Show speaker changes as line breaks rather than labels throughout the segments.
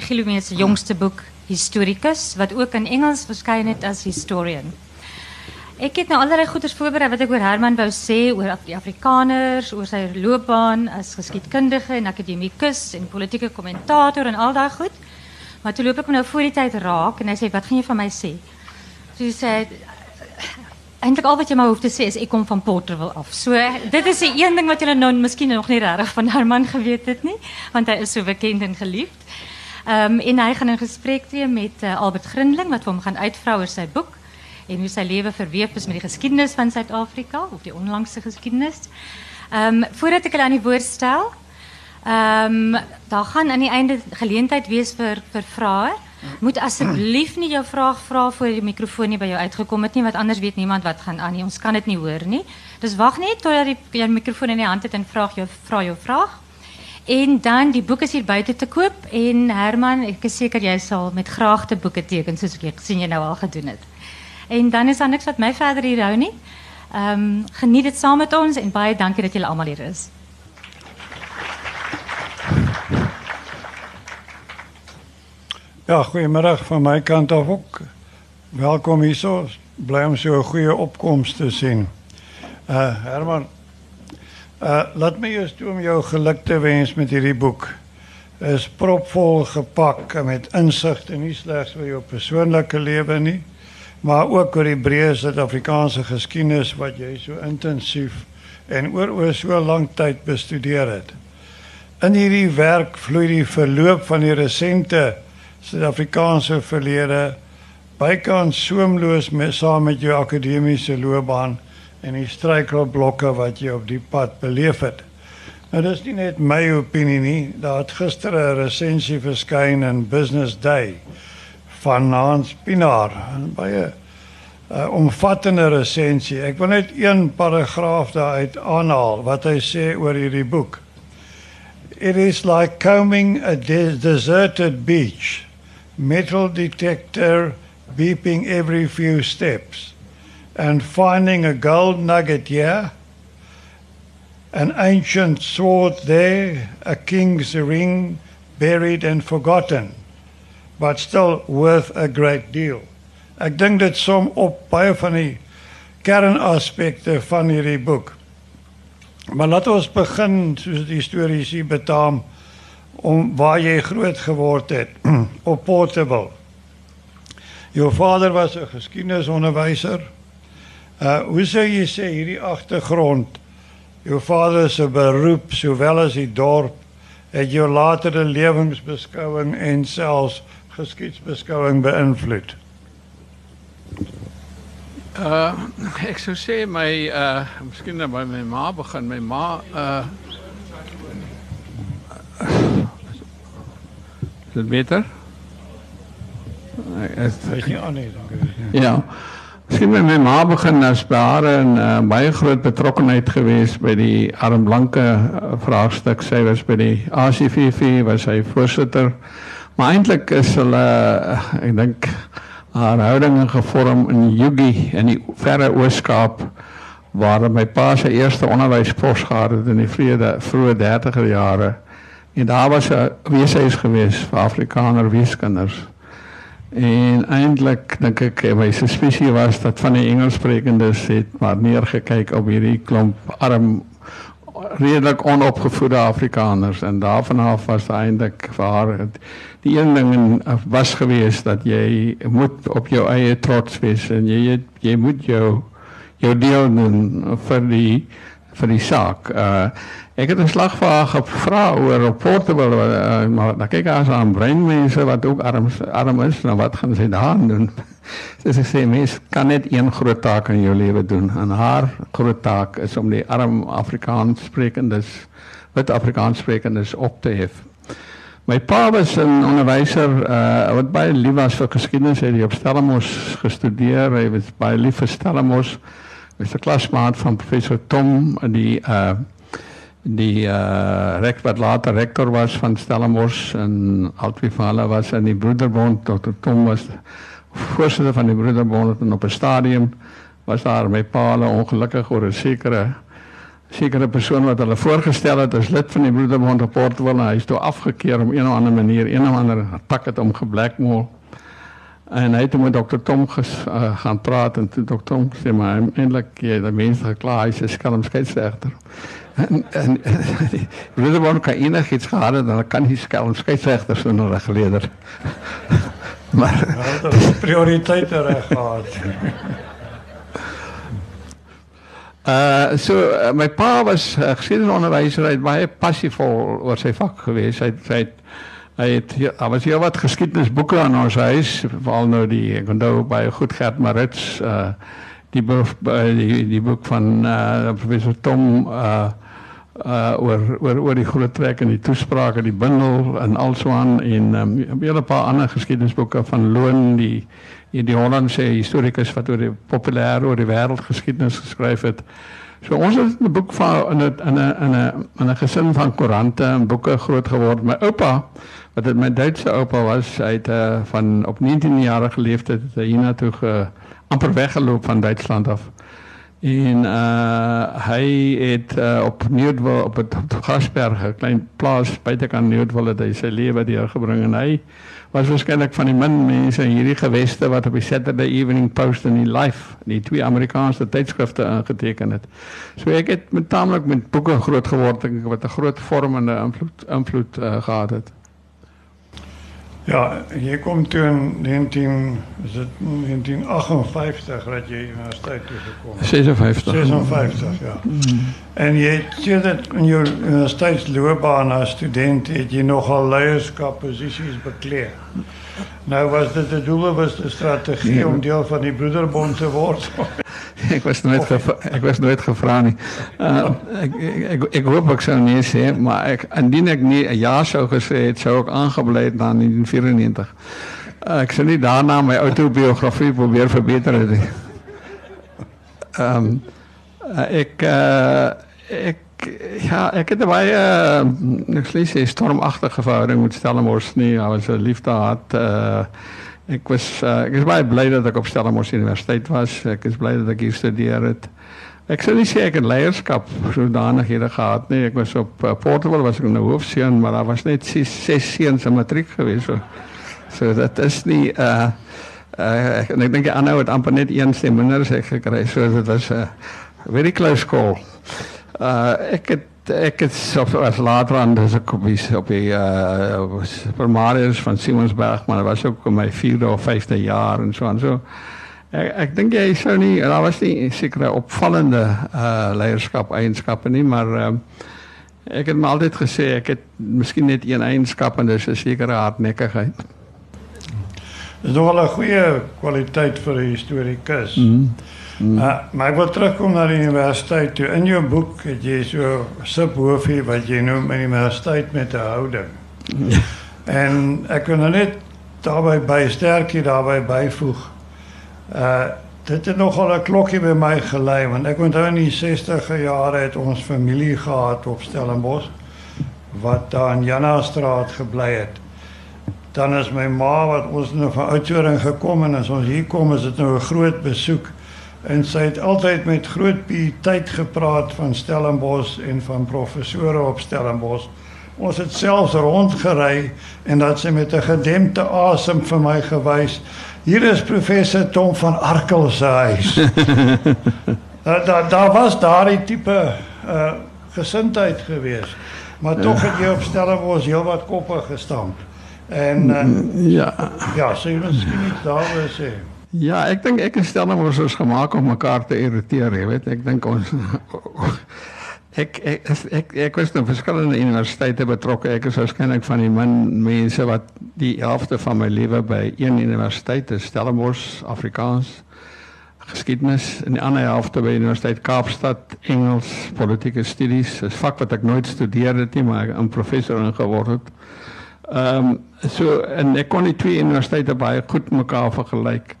Gilumee se jongste boek Historicus wat ook in Engels verskyn het as Historian. Ek het nou allerlei goeders voorberei wat ek oor Herman wou sê oor die Afrikaners, oor sy loopbaan as geskiedkundige en akademikus en politieke kommentator en al daai goed. Maar toe loop ek nou voor die tyd raak en hy sê wat gaan jy van my sê? Sê hy eintlik al wat jy maar hoef te sê is ek kom van Porterville af. So dit is die een ding wat julle nou miskien nog nie regtig van Herman geweet het nie, want hy is so bekend en geliefd. Um, en gaan in gesprek met uh, Albert Grindling wat vir hom gaan uitvra oor sy boek en hoe sy lewe verweef is met die geskiedenis van Suid-Afrika of die onlangse geskiedenis. Ehm voordat ek hulle aan die woord stel, ehm daar gaan aan die einde geleentheid wees vir vir vrae. Moet asseblief nie jou vraag vra voor die mikrofoon nie by jou uitgekom het nie want anders weet niemand wat gaan aan nie. Ons kan dit nie hoor nie. Dus wag net totdat jy die mikrofoon in die hand het en vraag jou vra jou vraag. En dan die boek is hier buite te koop en Herman, ek is seker jy sal met graagte boeke teken soos ek sien jy nou al gedoen het. En dan is daar niks wat my verder hier nie. Ehm geniet dit saam met ons en baie dankie dat julle almal hier is.
Ja, goeiemiddag van my kant af ook. Welkom hierso. Bly om so 'n goeie te sien. Uh Herman, uh laat my eers toe om jou geluk te wens met hierdie boek. Is propvol gepak met insigte nie slegs oor jou persoonlike lewe nie, maar ook oor die breë Suid-Afrikaanse geskiedenis wat jy so intensief en oor oor so lank tyd bestudeer het. In hierdie werk vloei die verloop van die resente Suid-Afrikaanse verlede bykans soemloos met saam met jou akademiese loopbaan en die struikelblokke wat jy op die pad beleef het. Nou dis nie net my opinie nie, daar het gister 'n resensie verskyn in Business Day van Hans Pinaar, 'n baie uh, omvattende resensie. Ek wil net een paragraaf daaruit aanhaal wat hy sê oor hierdie boek. It is like combing a de deserted beach metal detector beeping every few steps and finding a gold nugget here, an ancient sword there, a king's ring buried and forgotten, but still worth a great deal. Ek dink dit som op baie van die kernaspekte van hierdie boek. Maar laat ons begin soos die stories hier betaam om waar jy groot geword het op Portable. Jou vader was 'n geskiedenisonderwyser. Uh hoe sou jy sê hierdie agtergrond jou vader se beroep sowel as die dorp het jou latere lewensbeskouing en selfs geskiedsbeskouing beïnvloed?
Uh ek sou sê my uh miskien by my ma begin. My ma uh Is dit beter?
Ek weet nie aan nie, dankie.
Ja. Sien my, my ma begin as by haar en uh, baie groot betrokkenheid gewees by die arm blanke uh, vraagstuk. Sy was by die ACVV, was sy voorsitter. Maar eintlik is hulle uh, ek dink haar houdinge gevorm in Yugi in die verre Oos-Kaap waar my pa se eerste onderwyspos gehad het in die vrede vroeë 30er jare. En daar was 'n weeshuis gewees vir Afrikaner weeskinders. En eintlik dink ek my suspisie was dat van die Engelssprekendes het maar neergekyk op hierdie klomp arm redelik onopgevoede Afrikaners en daarvan af was eintlik vir haar die een ding was gewees dat jy moet op jou eie trots wees en jy moet jou jou deel doen vir die vir die saak. Uh ek het 'n slag vir haar gevra oor op Portable uh, maar dan kyk as aan breinmense wat ook arm arm is, nou wat gaan sy daar doen? Sy sê sy mens kan net een groot taak in jou lewe doen. En haar groot taak is om die arm Afrikaans sprekendes wit Afrikaans sprekendes op te hef. My pa was 'n onderwyser uh wat baie lief was vir geskiedenis, hy het op Stellenbosch gestudeer, hy was baie lief vir Stellenbosch is 'n klasmaat van professor Tom die uh die uh rek wat later rektor was van Stellenbosch en hulle was in die Broederbond Dr Tom was voorsitter van die Broederbond en op 'n stadium was daar my pa hulle ongelukkig oor 'n sekere sekere persoon wat hulle voorgestel het as lid van die Broederbond op Portwell en hy is toe afgekeur om een of ander manier een of ander attack het om geblackmail. En hy het met Dr. Tom ges, uh, gaan praat en toe Dr. Tom sê maar eintlik jy die mense geklaar hy's 'n skelm skeieregter. En en die Broederbond kan enigiets gehad het dan kan hy skelm skeieregter so 'n regleder.
maar ja, dit is prioriteite reg gehad.
Uh so uh, my pa was uh, geskiedenisonderwyser, hy het baie passievol oor sy vak gewees. Hy het hy het hy het was hier wat geskiedenisboeke aan ons huis, veral nou die ek onthou baie goed Gert Marits uh die boek die, die boek van uh professor Tom uh uh oor oor oor die groot trek en die toesprake, die bundel en alsoan en um, 'n hele paar ander geskiedenisboeke van Loon die in die Hollandse historikus wat oor die populêre oor die wêreldgeskiedenis geskryf het. So ons het 'n boek van in 'n in 'n in 'n in 'n gesin van koerante en boeke groot geword. My oupa wat dit my Duitse oupa was, hy het uh, van op 19 jarige leeftyd het hy hiernatoe ge amper weggeloop van Duitsland af. En uh hy het uh, op Nieuwdwil op het Gasberg, 'n klein plaas buitekant Nieuwdwil het hy sy lewe deurgebring en hy was waarskynlik van die min mense in hierdie geweste wat op die Saturday Evening Post en die Life, die twee Amerikaanse tydskrifte ingeteken het. So ek het met taamlik met boeke groot geword en wat 'n groot vormende invloed invloed uh, gehad het.
Ja, jy kom toe in 19 is dit 1958 dat jy universiteit toe gekom het.
56.
56, ja. Mm. En jy sê dat in jou universiteitsloopbaan as student het jy nogal leierskapposisies bekleed. Nou was dit de doelbewuste strategie ja. om deel van die broederbond te word.
ek was nooit gevra, ek was nooit gevra nie. Uh, ek, ek ek hoop ek sou nie sê, maar ek indien ek nie 'n ja sou gesê het, sou ek aangebly het na 1994. Uh, ek sou nie daarna my autobiografie probeer verbeter het nie. Ehm um, uh, ek uh, ek ja, ek het baie uh, ek sê sy stormagtige verhouding met Stellenbosch nie. Hy was 'n liefdehad uh ek was uh, ek is baie bly dat ek op Stellenbosch Universiteit was. Ek is bly dat ek hier studeer het. Ek sou nie sê ek het leierskap sodanighede gehad nie. Ek was op uh, Portable was ek 'n hoofseun, maar daar was net ses, ses seuns in matriek gewees. So, so dit is nie uh uh ek, ek dink die ander het amper net een stem minder sê gekry. So dit was 'n uh, very close call. Uh ek het ek het op as later aan dis ek op die op die uh primarius van Simonsberg maar dit was ook in my 4de of 5de jaar en so en so ek ek dink jy sou nie daar was nie sekere opvallende uh leierskap eienskappe nie maar uh, ek het maar altyd gesê ek het miskien net een eienskap en dis 'n sekere hardnekkigheid
Dis nog 'n goeie kwaliteit vir 'n historikus. Mm -hmm. Mm. Uh, maar ek wil terugkom na die universiteit toe. In jou boek het jy so subhoofie wat jy noem in die universiteit met 'n houding. Mm. En ek nou net daarbey by sterkie daarbey byvoeg. Uh dit het nogal 'n klokkie by my gelei want ek onthou in die 60e jare het ons familie gehad op Stellenbosch wat daar in Janastraat gebly het. Dan is my ma wat ons nou van Oudtshoorn gekom en as ons hier kom is dit nou 'n groot besoek en sy het altyd met groot pietyd gepraat van Stellenbosch en van professore op Stellenbosch. Ons het selfs rondgery en dat sy met 'n gedempte asem vir my gewys. Hier is professor Tom van Arkel se huis. daar daar da was daardie tipe uh gesindheid gewees. Maar tog het jy op Stellenbosch heelwat koppe gestamp. En uh, ja, ja, sê jy miskien iets daaroor sê.
Ja, ek dink ek Stella was ons gemaak om mekaar te irriteer, jy weet. Ek dink ons ek ek ek ek was nou verskillende universiteite betrokke. Ek is waarskynlik van die min mense wat die helfte van my lewe by een universiteit, Stellenbosch Afrikaans geskiedenis en die ander helfte by Universiteit Kaapstad Engels politieke studies. Dis vak wat ek nooit gestudeer het nie, maar ek 'n professor ingeword het. Ehm um, so en ek kon die twee universiteite baie goed mekaar vergelyk.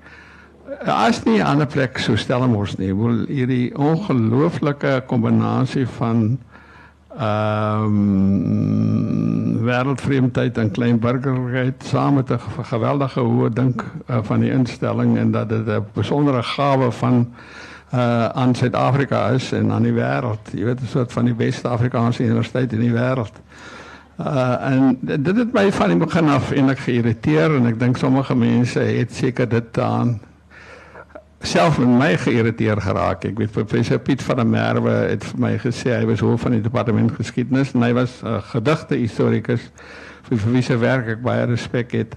As nie 'n ander plek so Stellenbosch nie, wil hierdie ongelooflike kombinasie van ehm wêreldvreemdheid en klein burgerlikheid saam met 'n geweldige hoë dink uh, van die instelling en dat dit 'n besondere gawe van uh aan Suid-Afrika is en aan die wêreld. Jy weet 'n soort van die beste Afrikaanse universiteit in die wêreld. Uh en dit het my van die begin af eintlik geïrriteer en ek dink sommige mense het seker dit aan self met my geïrriteer geraak. Ek weet professor Piet van der Merwe het vir my gesê hy was hoof van die departement geskiedenis en hy was 'n uh, gedigte historikus vir vir wie se werk ek baie respek het.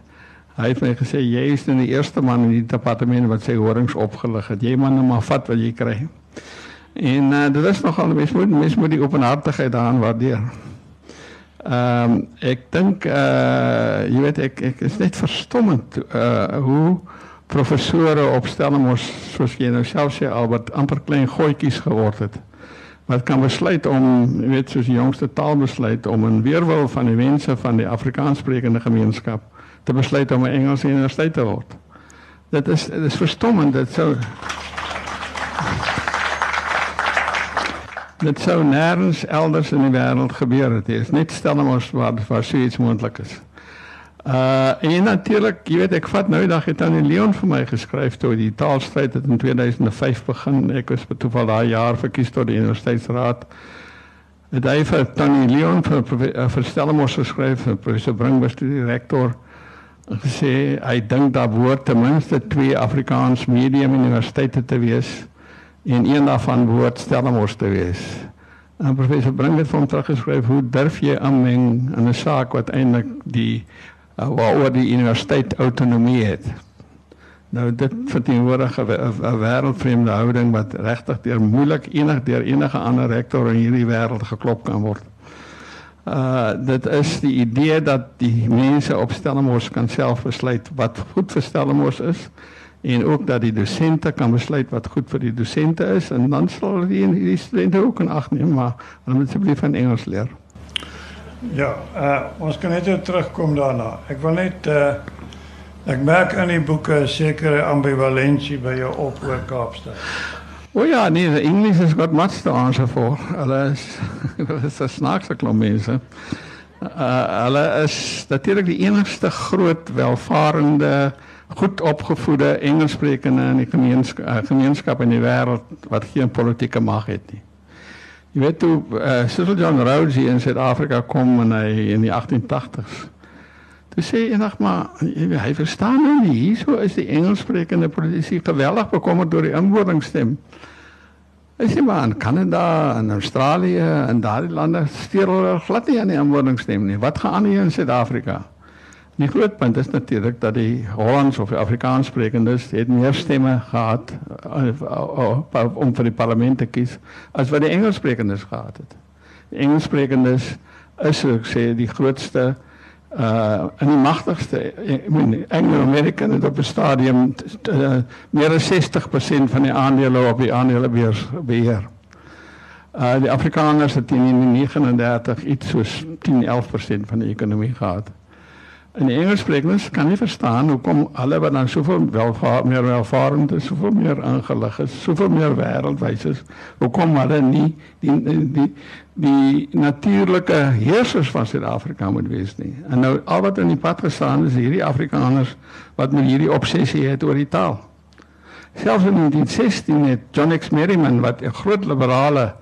Hy het my gesê jy is nou die eerste man in die departement wat sy horings opgelig het. Jy man nou maar vat wat jy kry. En uh, dit is nogal mens moet mens moet die openhartigheid daarin waardeer. Ehm um, ek dink uh jy weet ek ek is net verstommend uh hoe professore op Stellenbosch soos jy nou self sê Albert amper klein goetjies geword het. Wat kan besluit om jy weet soos die jongste taal besluit om in weerwil van die wense van die Afrikaanssprekende gemeenskap te besluit om 'n Engelse universiteit te word. Dit is dit is verstommend dit sou Dit sou nêrens elders in die wêreld gebeur het. Dit is net Stellenbosch waar waar so iets moontlik is. Uh en natuurlik, jy weet ek vat nou dag het aan Leon vir my geskryf toe die taalstryd het in 2005 begin. Ek was betoeval daai jaar verkies tot die universiteitsraad. Het hy vir Tony Leon vir vir Stellenbosch geskryf, professor Bringbus die rektor gesê hy dink daar behoort ten minste twee Afrikaans medium universiteite te wees en een daarvan behoort Stellenbosch te wees. En professor Bringbus het hom teruggeskryf, hoe durf jy aanmeng in 'n saak wat eintlik die uh, waaroor die universiteit autonomie het. Nou dit verteenwoordig 'n wêreldvreemde houding wat regtig deur moeilik enig deur enige ander rektor in hierdie wêreld geklop kan word. Uh dit is die idee dat die mense op Stellenbosch kan self besluit wat goed vir Stellenbosch is en ook dat die dosente kan besluit wat goed vir die dosente is en dan sal die die studente ook in ag neem maar hulle moet asseblief van Engels leer.
Ja, uh, ons kan net terugkom daarna. Ek wil net uh, ek merk in die boeke sekere ambivalensie by jou op oor Kaapstad.
O ja, nee, Engels is got much to answer for. Hulle is is 'n snaakse klomp mense. Uh, hulle is natuurlik die enigste groot welvarende, goed opgevoede Engelssprekende in die gemeenskap, uh, gemeenskap in die wêreld wat geen politieke mag het nie. Jy weet toe uh, Cecil John Rhodes hier in Suid-Afrika kom en hy in die 1880s. Toe sê nog maar hy verstaan nou nie hierso is die Engelssprekende politisie geweldig bekommerd deur die inwoningstem. Hy sê maar in Kanada en Australië en daardie lande steur hulle glad nie aan die inwoningstem nie. Wat gaan aan hier in Suid-Afrika? Die groot punt is natuurlik dat die Hollands of die Afrikaans sprekendes het meer stemme gehad om vir die parlement te kies as wat die Engels sprekendes gehad het. Die Engels sprekendes is so ek sê die grootste uh en die magtigste ek meen Anglo-American het op 'n stadium uh, meer as 60% van die aandele op die aandelebeurs beheer. Uh die Afrikaners het in 1939 iets soos 10-11% van die ekonomie gehad. En die Engelssprekers kan nie verstaan hoekom alle wat dan soveel welvaar meer is, soveel meer aangelig is, soveel meer wêreldwys is, hoekom hulle nie die die die, die natuurlike heersers van Suid-Afrika moet wees nie. En nou al wat in die pad gestaan is hierdie Afrikaners wat met hierdie obsessie het oor die taal. Selfs in 1916 het John X Merriman wat 'n groot liberale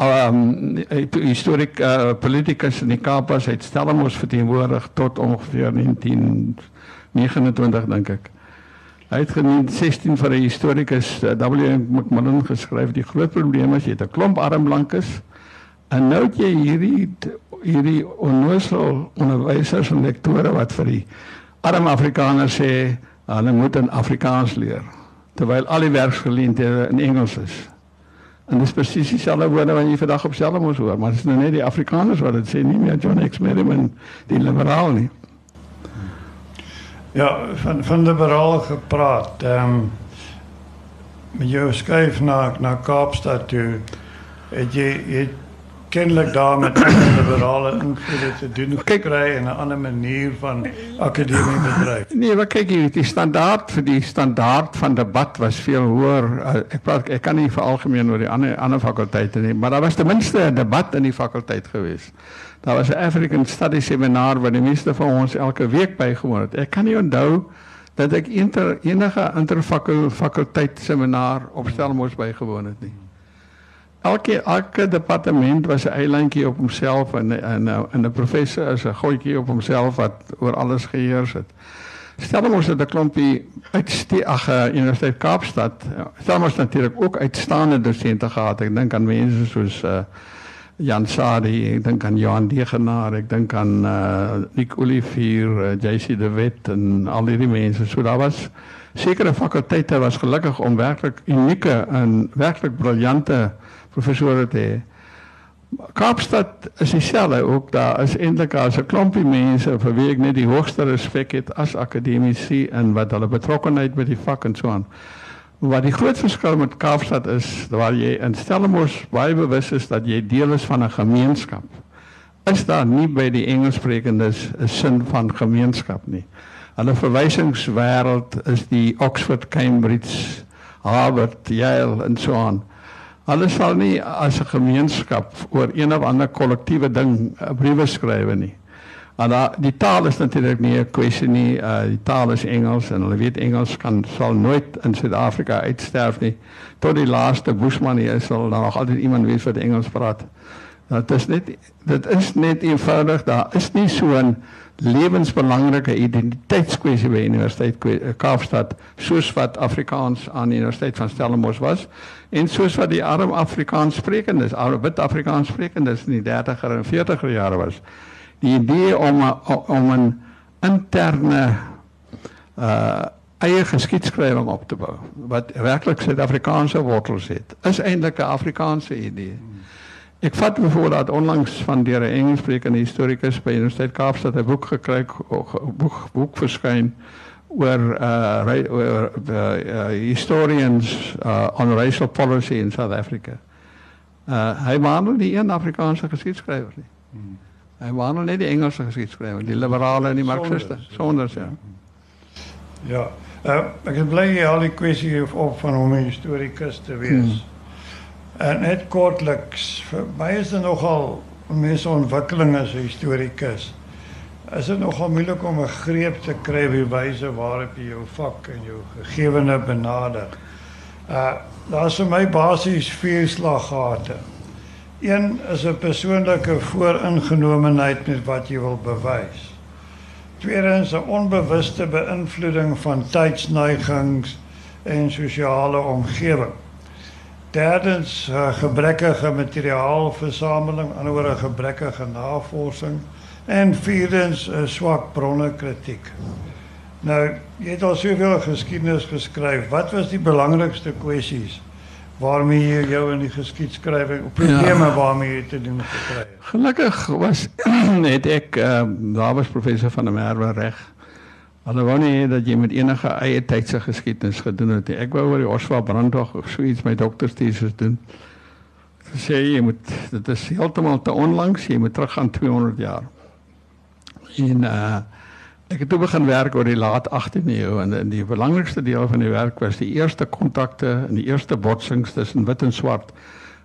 um historiek uh, politicus in die Kaap was het Stellenbosch verteenwoordig tot ongeveer 1929 dink ek. Hy het in 16 vir 'n historikus uh, W McMillan geskryf die groot probleem is jy het 'n klomp arm blankes en nou het jy hierdie hierdie onnoosel onderwysers en lektore wat vir die arm Afrikaners sê hulle moet in Afrikaans leer terwyl al die werksgeleenthede in Engels is. En dis presies dieselfde woorde wat jy vandag op selfs moes hoor, maar dit is nou net die Afrikaners wat dit sê, nie meer John X Merriman die liberaal nie.
Ja, van van liberaal gepraat. Ehm um, met jou skuif na na Kaapstad toe. Het jy het kennelijk daar met liberale invloeden te doen gekry en 'n ander manier van akademie bedryf.
Nee, wat kyk jy, die standaard die standaard van debat was veel hoër. Uh, ek praat ek kan nie vir algemeen oor die ander ander fakulteite nie, maar daar was ten minste 'n debat in die fakulteit gewees. Daar was 'n African Studies seminar waar die meeste van ons elke week bygewoon het. Ek kan nie onthou dat ek inter, enige interfakulteit seminar op Stellenbosch bygewoon het nie. Elke elke departement was 'n eilandjie op homself en en en 'n professor is 'n goetjie op homself wat oor alles geheers het. Stellenbosch het 'n klompie uitste ag Universiteit Kaapstad. Stellenbosch natuurlik ook uitstaande dosente gehad. Ek dink aan mense soos uh Jan Sadi, ek dink aan Johan Degenaar, ek dink aan uh Nick Olivier, uh, JC de Wet en al die mense. So daar was sekere fakulteite was gelukkig om werklik unieke en werklik briljante professore te hê. Kaapstad is dieselfde ook daar is eintlik as 'n klompie mense vir wie ek net die hoogste respek het as akademici en wat hulle betrokkeheid met die vak en so aan. Wat die groot verskil met Kaapstad is waar jy in Stellenbosch baie bewus is dat jy deel is van 'n gemeenskap. Is daar nie by die Engelssprekendes 'n sin van gemeenskap nie. Hulle verwysingswêreld is die Oxford, Cambridge, Harvard, Yale en so aan. Hulle sal nie as 'n gemeenskap oor een of ander kollektiewe ding eh, briewe skryf nie. En da, die taal is natuurlik nie 'n kwessie nie. Uh, die taal is Engels en hulle weet Engels kan sal nooit in Suid-Afrika uitsterf nie. Tot die laaste Bushman hier sal daar nog altyd iemand wees wat Engels praat. Dit is net dit is net eenvoudig daar is nie so 'n lewensbelangrike identiteitskwessie by Universiteit eh, Kaapstad soos wat Afrikaans aan die Universiteit van Stellenbosch was en soos wat die arm Afrikaans sprekendes, arm wit Afrikaans sprekendes in die 30er en 40er jare was. Die idee om om 'n interne uh eie geskiedskrywing op te bou wat werklik Suid-Afrikaanse wortels het, is eintlik 'n Afrikaanse idee. Ek vat byvoorbeeld onlangs van deur 'n Engelssprekende historikus by Universiteit Kaapstad 'n boek gekry, 'n boek boek verskyn oor uh oor the uh, historians uh, on racial policy in South Africa. Uh hy wandel die een Afrikaanse geskiedsskrywer nie. Hmm. Hy wandel net die Engelse geskiedsskrywer, die liberale en die marxiste, sonder ja.
Ja. Uh, ek bly hier al die kwessie op van hom 'n historikus te wees. Hmm. En net kortliks, vir my is dit nogal mense ontwikkeling as 'n historikus. Is dit nogal moeilik om 'n greep te kry wie wyse waarop jy jou vak en jou gegewene benader. Uh daar's vir my basies vier slaggate. Een is 'n persoonlike vooringenomenheid met wat jy wil bewys. Tweedens 'n onbewuste beïnvloeding van tydsneigings en sosiale omgewing. Derdens gebrekkige materiaalversameling, anderswoorde gebrekkige navorsing en vierdens 'n uh, swak bronne kritiek. Nou, jy het al soveel geskiedenis geskryf. Wat was die belangrikste kwessies waarmee jy jou in die geskiedskrywing op probleme ja. waarmee jy te doen gekry het?
Gelukkig was net ek uh, daar was professor van der Merwe reg Hulle wou nie dat jy met enige eie tydse geskiedenis gedoen het nie. Ek wou oor die Oswald brandwag of so iets my dokterstesis doen. Sê jy moet dit is heeltemal te onlangs, jy moet teruggaan 200 jaar. En uh ek het toe begin werk oor die laat 18de eeu en, en die belangrikste deel van die werk was die eerste kontakte en die eerste botsings tussen wit en swart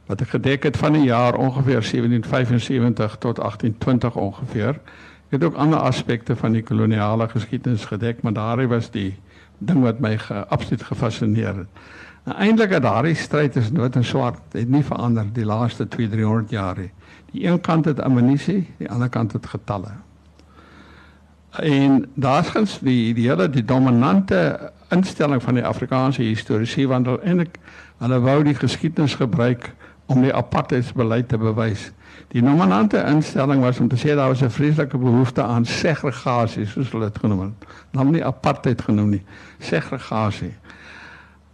wat ek gedek het van die jaar ongeveer 1775 tot 1820 ongeveer. Ek het ook ander aspekte van die koloniale geskiedenis gedek, maar daardie was die ding wat my ge, absoluut gefascineer het. En eintlik het daardie stryd tussen wit en swart het nie verander die laaste 2-300 jaar nie. Die een kant het ammunisie, die ander kant het getalle. En daar's gans die die hele die dominante instelling van die Afrikaanse historiese wandel en ek hulle wou die geskiedenis gebruik om die apartheidsbeleid te bewys. Die nominante instelling was om te sê daar was 'n vreeslike behoefte aan segregasie, soos hulle dit genoem het. Naam nie apartheid genoem nie, segregasie.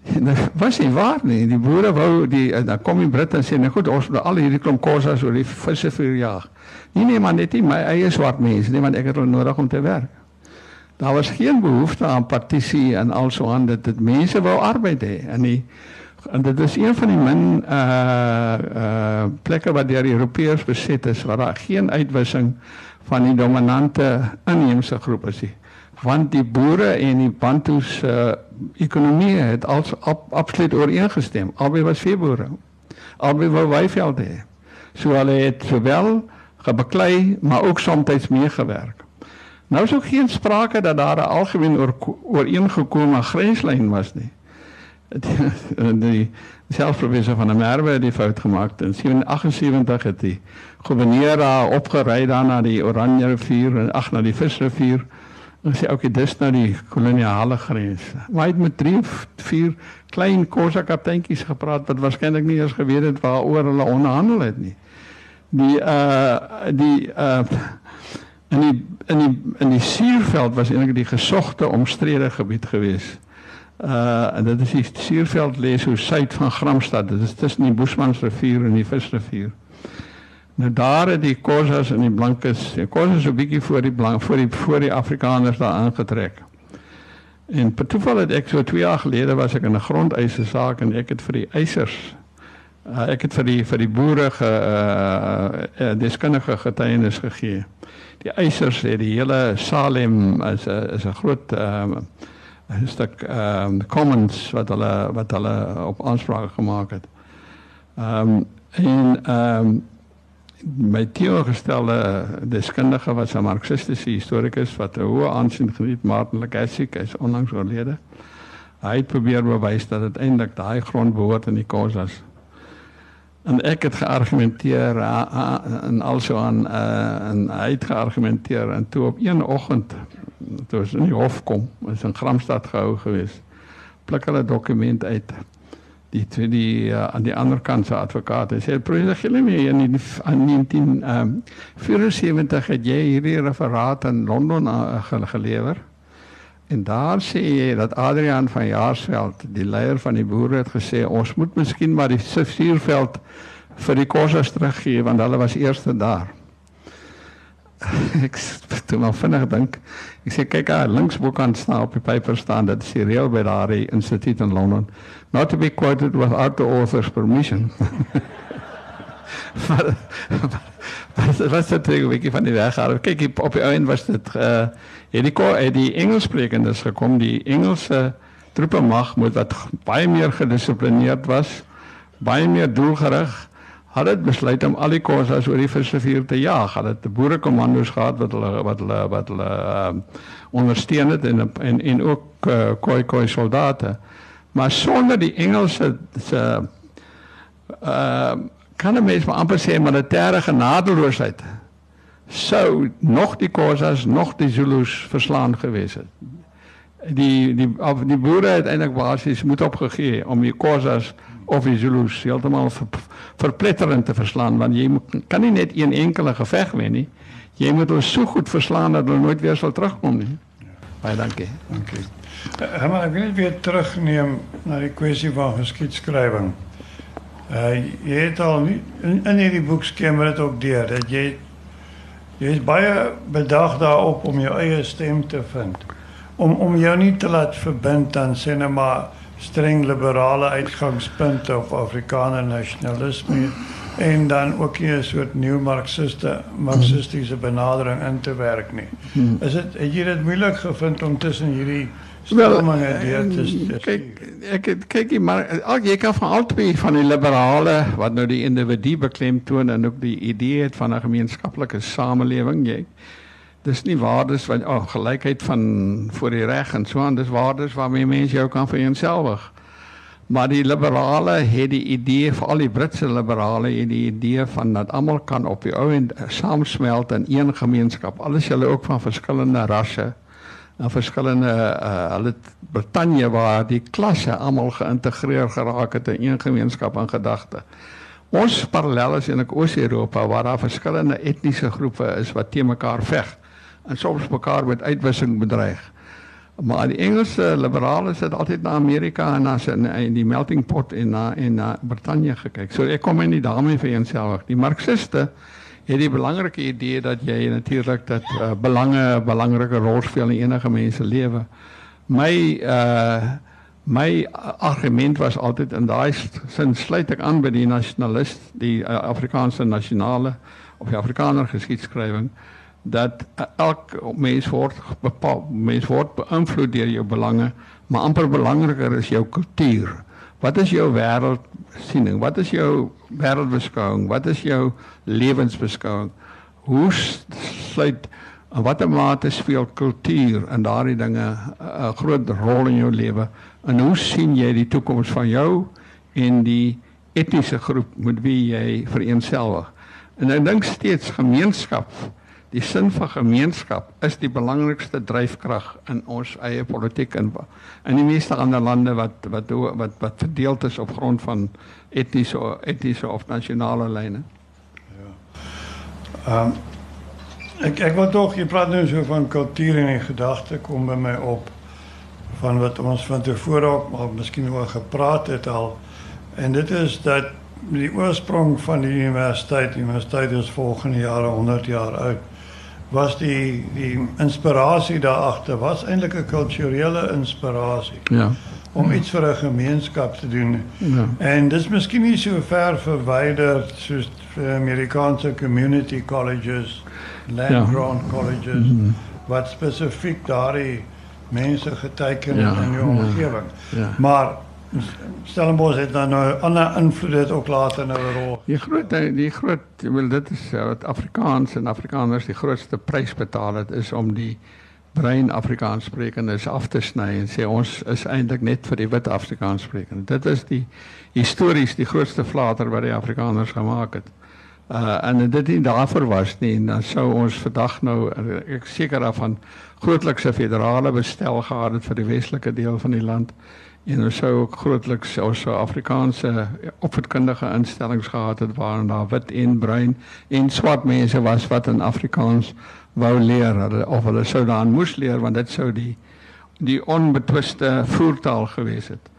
En dit was nie waar nie. Die boere wou die dan kom die Britte en sê nee goed, ons moet al hierdie klomp kosas oor die visse vir Nie nee man, net nie my eie swart mense nie, want ek het hulle nodig om te werk. Daar was geen behoefte aan partisie en also aan dit dit mense wou arbeid hê en die En dit is een van die min uh uh plekke waar deur Europeërs beset is waar daar geen uitwissing van die dominante inheemse groep is nie. Want die boere en die Bantus uh ekonomie het als ab, absoluut ooreengestem. Albei was veeboere. Albei wou weivelde hê. So hulle het sowel gebeklei maar ook soms meegewerk. Nou is ook geen sprake dat daar 'n algemeen ooreengekome grenslyn was nie. Die, die selfprofessor van der Merwe het die fout gemaak in 1778 het die gouverneur daar opgery daar na die Oranje rivier en ag na die Visrivier en sê okay dis nou die koloniale grens. Maar hy het met 3 4 klein Kosa kapteintjies gepraat wat waarskynlik nie eens geweet het waaroor hulle onderhandel het nie. Die uh die uh in die in die in die Suurveld was eintlik die gesogte omstrede gebied geweest. Uh en dit is die Suurveld lê so suid van Gramstad. Dit is tussen die Boesmansrivier en die Visrivier. Nou daar het die Khoisas en die Blankes, die Khoisas so 'n bietjie voor die blank voor die voor die Afrikaners daar aangetrek. En per toeval het ek so 2 jaar gelede was ek in 'n grondeise saak en ek het vir die eisers uh, ek het vir die vir die boere ge uh, uh, deskundige getuienis gegee. Die eisers het die hele Salem is 'n is 'n groot uh, 'n stuk um, commons wat hulle wat hulle op aanspraak gemaak het. Ehm um, en ehm um, my teenoorgestelde deskundige was 'n marxistiese historikus wat 'n hoë aansien geniet, Martin Lagassic, hy's onlangs oorlede. Hy het probeer bewys dat dit eintlik daai grond behoort aan die Khoisas. En ek het geargumenteer en also aan uh, en hy het geargumenteer en toe op een oggend toe ons in die hof kom, is in Gramstad gehou gewees. Pluk hulle dokument uit. Die twee die aan die ander kant se advokaat en sê professor Gilleme in 1974 het jy hierdie referaat in Londen gelewer. En daar sê jy dat Adrian van Jaarsveld, die leier van die boere het gesê ons moet miskien maar die Suurveld vir die Khoisas teruggee want hulle was eerste daar. ek toe maar vinnig dink. Ek sê kyk daar links bokant staan op die paper staan dat die reël by daardie instituut in Londen not to be quoted without the author's permission. wat wat het jy weet van die weg gehad? Kyk hier op die einde was dit uh het die het die Engelssprekendes gekom, die Engelse troepe mag moet wat baie meer gedissiplineerd was, baie meer doelgerig had dit besluit om al die kosas oor die visrivier te jaag. Hulle het boerekommandos gehad wat hulle wat hulle wat hulle uh, ondersteun het en en en ook uh, koi koi soldate. Maar sonder die Engelse se uh kan 'n mens maar amper sê militêre genadeloosheid sou nog die kosas nog die Zulus verslaan gewees het. Die die die boere het eintlik basies moet opgegee om die kosas of die Zulus heeltemal ver, verpletterend te verslaan want moet, kan nie net enkele geveg wen nie. Jy moet hulle so goed verslaan dat hulle nooit weer sal terugkom nie. Baie dankie.
Dankie. Uh, maar ek wil net weer terugneem na die kwessie van geskiedskrywing. Uh jy het al in, in hierdie skemer dit ook deur dat jy jy is baie bedag daarop om jou eie stem te vind. Om om jou nie te laat verbind aan sê net maar streng liberale uitgangspunte of Afrikaner nasionalisme en dan ook nie 'n soort nuwe marxiste marxistiese benadering in te werk nie. Is dit het jy dit moeilik gevind om tussen hierdie stromings deur te stuur?
Kyk, ek kyk maar al jy kan van albei van die liberale wat nou die individu beklemtoon en ook die idee het van 'n gemeenskaplike samelewing, jy dis nie waardes van oh, gelykheid van voor die reg en so aan dis waardes waarmee mense jou kan vereenselwig maar die liberale het die idee vir al die Britse liberale het die idee van dat almal kan op die ou en saamsmelt in een gemeenskap alles hulle ook van verskillende rasse en verskillende uh, hulle Brittanje waar die klasse almal geïntegreer geraak het in een gemeenskap in gedagte ons parallel is in Oos-Europa waar daar verskillende etniese groepe is wat te mekaar veg en soms mekaar met uitwissing bedreig. Maar die Engelse liberale het altyd na Amerika en na in, in die melting pot en na en na Brittanje gekyk. So ek kom in die daarmee vir eenselfig. Die marxiste het die belangrike idee dat jy natuurlik dat uh, belange belangrike rol speel in enige mens se lewe. My uh my argument was altyd in daai sin sluit ek aan by die nasionalis, die uh, Afrikaanse nasionale of die Afrikaner geskiedskrywing dat elk mens word bepaal mens word beïnvloed deur jou belange maar amper belangriker is jou kultuur wat is jou wêreldsiening wat is jou wêreldbeskouing wat is jou lewensbeskouing hoe sluit In watter mate speel kultuur en daardie dinge 'n groot rol in jou lewe? En hoe sien jy die toekoms van jou en die etniese groep met wie jy vereensgewig? En ek dink steeds gemeenskap Die sin van gemeenskap is die belangrikste dryfkrag in ons eie politiek en in die meeste ander lande wat wat wat wat verdeeld is op grond van etniese etniese of nasionale lyne. Ja.
Ehm um, ek ek wil tog jy praat nou so van kultuur en gedagte kom by my op van wat ons van tevore ook maar miskien oor gepraat het al en dit is dat die oorsprong van die universiteit, die universiteit is volgende jare 100 jaar oud was die die inspirasie daar agter was eintlik 'n kulturele inspirasie.
Ja.
Om iets vir 'n gemeenskap te doen. Ja. En dis miskien nie so ver verwyder soos Amerikaanse community colleges, land grant ja. colleges mm -hmm. wat spesifiek daardie mense geteken ja. in die omgewing. Ja. Ja. Maar Stellenbosch het dan nou ander invloede het ook later nou 'n rol.
Die groot die groot wil dit is wat Afrikaans en Afrikaners die grootste prys betaal het is om die brein Afrikaans sprekendes af te sny en sê ons is eintlik net vir die wit Afrikaans sprekende. Dit is die histories die grootste flater wat die Afrikaners gemaak het. Uh en dit nie daarvoor was nie en dan sou ons vandag nou ek seker daarvan grootliks 'n federale bestel gehad het vir die westelike deel van die land en ons sou ook grootliks ons Afrikaanse opvoedkundige instellings gehad het waar daar wit en bruin en swart mense was wat in Afrikaans wou leer of hulle sou daan moes leer want dit sou die die onbetwiste voertaal gewees het.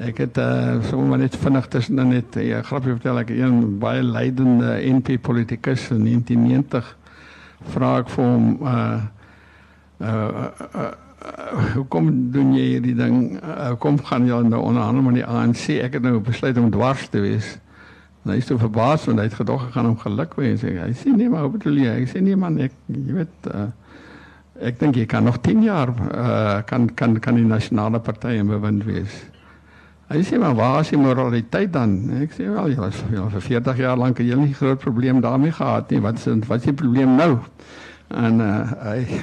Ek het uh, sommer net vinnig tussen net 'n ja, grapjie vertel ek een baie leidende NP politikus in 1990 vra ek vir hom uh uh, uh, uh uh, hoekom doen jy hierdie ding? Uh, kom gaan jy nou onderhandel met die ANC? Ek het nou besluit om dwars te wees. En hy is so verbaas want hy het gedog gaan hom geluk wens. Hy sê nee, maar hoe bedoel jy? Hy sê nee man, ek jy weet uh, ek dink jy kan nog 10 jaar uh, kan kan kan die nasionale party in bewind wees. Hy sê maar waar is die moraliteit dan? Ek sê wel jy was jy vir 40 jaar lank jy nie groot probleem daarmee gehad nie. Wat is wat is die probleem nou? En uh, hy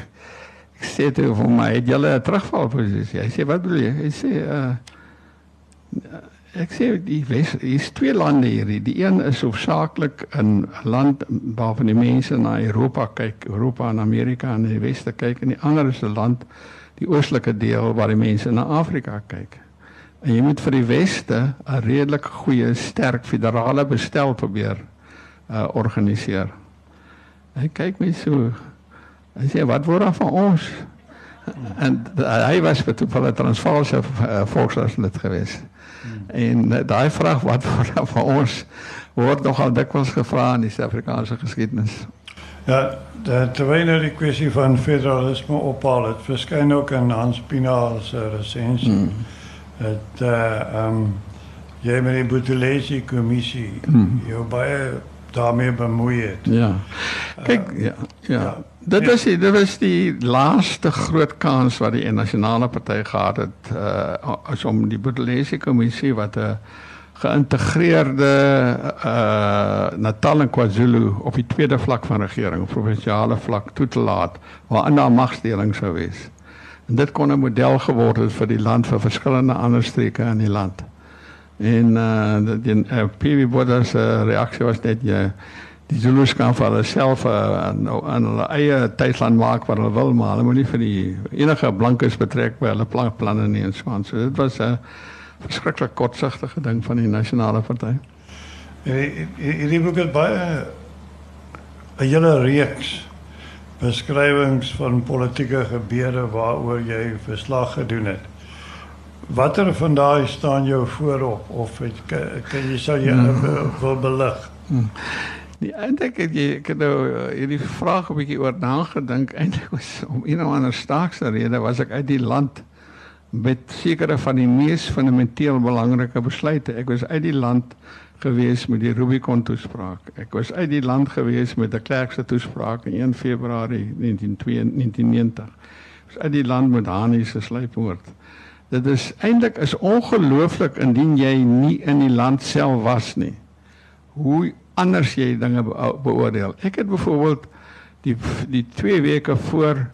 Ek sê toe vir my, het julle 'n terugvalposisie? Hy sê wat bedoel jy? Hy sê uh ek sê die Wes is twee lande hier. Die een is hoofsaaklik 'n land waarvan die mense na Europa kyk, Europa en Amerika en die Weste kyk en die ander is 'n land die oostelike deel waar die mense na Afrika kyk. En jy moet vir die Weste 'n redelik goeie, sterk federale bestel probeer uh organiseer. Hy kyk my so Hy sê wat word daar van ons? En hy was vir toeval 'n Transvaalse uh, volkslid geweest. Hmm. En uh, daai vraag wat word daar van ons word nogal dikwels gevra in die Suid-Afrikaanse geskiedenis.
Ja, terwyl nou die kwessie van federalisme ophaal het, verskyn ook in Hans Pinaar se resensie. Hmm. Het uh um jy met die Buthelezi kommissie hmm. jou baie daarmee bemoei het.
Ja. Kyk, uh, ja, ja. ja. Dit was die, dit was die laaste groot kans wat die nasionale party gehad het uh as om die Boedelese kommissie wat 'n geïntegreerde uh Natal en KwaZulu op die tweede vlak van regering, provinsiale vlak toe te laat waar 'n magsdeling sou wees. En dit kon 'n model geword het vir die land vir verskillende ander streke in die land. En uh die uh, PV Botha se reaksie was net jy uh, die Zulus kan vir hulle self aan uh, aan hulle eie tydland maak wat hulle wil maar hulle moenie vir die enige blankes betrek by hulle plan, planne nie en so aan. So dit was 'n verskriklik kortsigtige ding van die nasionale party.
Hierdie boek het baie 'n hele reeks beskrywings van politieke gebeure waaroor jy verslag gedoen het. Watter van daai staan jou voorop of het, kan jy sal jy hmm. wil belig? Hmm.
Nee, eintlik het jy ek het nou uh, hierdie vraag 'n bietjie oor nagedink. Eintlik was om een of ander staakse rede was ek uit die land met sekere van die mees fundamenteel belangrike besluite. Ek was uit die land gewees met die Rubicon toespraak. Ek was uit die land gewees met 'n klerkse toespraak in 1 Februarie 1992. Ek was uit die land met Hani se sluipmoord. Dit is eintlik is ongelooflik indien jy nie in die land self was nie. Hoe anders jy dinge beoordeel. Ek het byvoorbeeld die die twee weke voor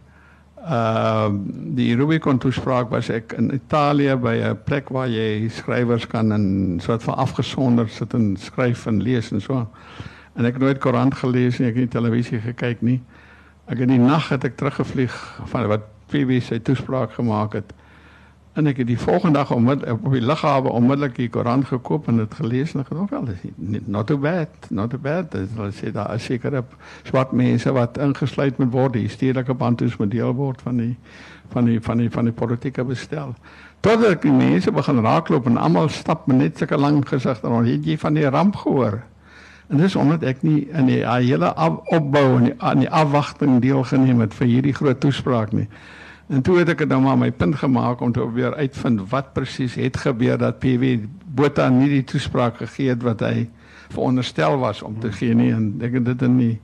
uh die Rubicon toespraak was ek in Italië by 'n plek waar jy skrywers kan in soort van afgesonder sit en skryf en lees en so. En ek het nooit koerant gelees nie, ek het nie televisie gekyk nie. Ek in die nag het ek teruggevlieg van wat PB sy toespraak gemaak het. En ek het die volgende dag onmiddellik op die lughawe onmiddellik die koerant gekoop en dit gelees en het wel dis not too bad, not too bad. Dit hulle sê daar is seker op swart mense wat ingesluit moet word, die stedelike bantus moet deel word van die van die van die van die politieke bestel. Totdat die mense begin raakloop en almal stap met net sulke lang gesigte rond. Het jy van die ramp gehoor? En dis omdat ek nie in die hele opbou en die, die afwagting deelgeneem het vir hierdie groot toespraak nie. En toe het ek dit nou maar my punt gemaak om te probeer uitvind wat presies het gebeur dat PW Botha nie die toespraak gegee het wat hy veronderstel was om te gee nie en ek het dit in die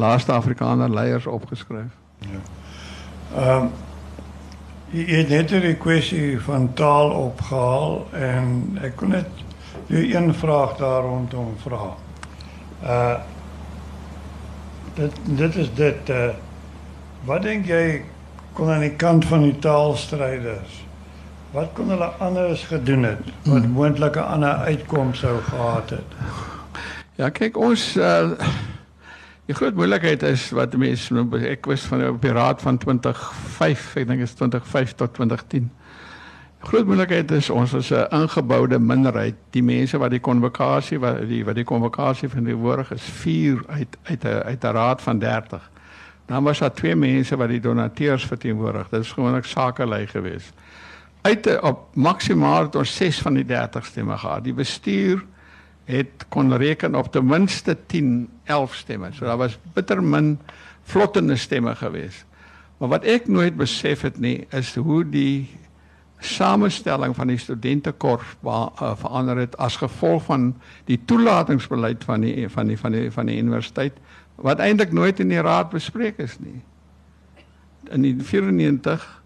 laaste Afrikaner leiers opgeskryf. Ja.
Ehm um, jy het net die kwessie van taal opgehaal en ek kon net jou een vraag daar rondom vra. Uh dit dit is dit uh wat dink jy kon aan die kant van die taalstryders. Wat kon hulle anders gedoen het wat hmm. moontlike ander uitkoms sou gehad het?
Ja, kyk ons uh die groot moeilikheid is wat mense ek was van die raad van 2005, ek dink is 2005 tot 2010. Die groot moeilikheid is ons is 'n ingeboude minderheid. Die mense wat die konvokasie wat die wat die konvokasie van die woord is 4 uit uit 'n uit 'n raad van 30. Dan was daar twee mense wat die donateurs verteenwoordig. Dit is gewoonlik sakelei geweest. Uit op maksimaal ons 6 van die 30 stemme gehad. Die bestuur het kon reken op ten minste 10, 11 stemme. So daar was bitter min vlottende stemme geweest. Maar wat ek nooit besef het nie is hoe die samestelling van die studentekorps uh, verander het as gevolg van die toelatingsbeleid van die van die van die van die universiteit wat eintlik nooit in die raad bespreek is nie. In die 94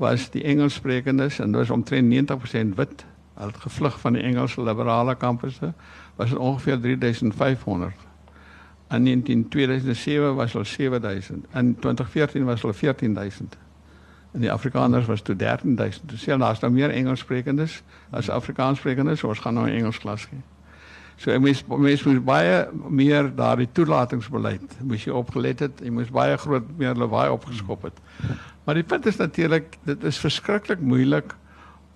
was die Engelssprekendes en dit was omtrent 90% wit. Hulle het gevlug van die Engelse liberale kampusse. Was ongeveer 3500. In 2007 was hulle 7000. In 2014 was hulle 14000. En die Afrikaners was toe 13000. Dis sê daar's nou meer Engelssprekendes as Afrikaanssprekendes. Ons gaan nou Engels klas gee. So mens mens moet baie meer daardie toelatingsbeleid moes jy opgelet het. Jy moes baie groot meer lawaai opgeskop het. Maar die punt is natuurlik dit is verskriklik moeilik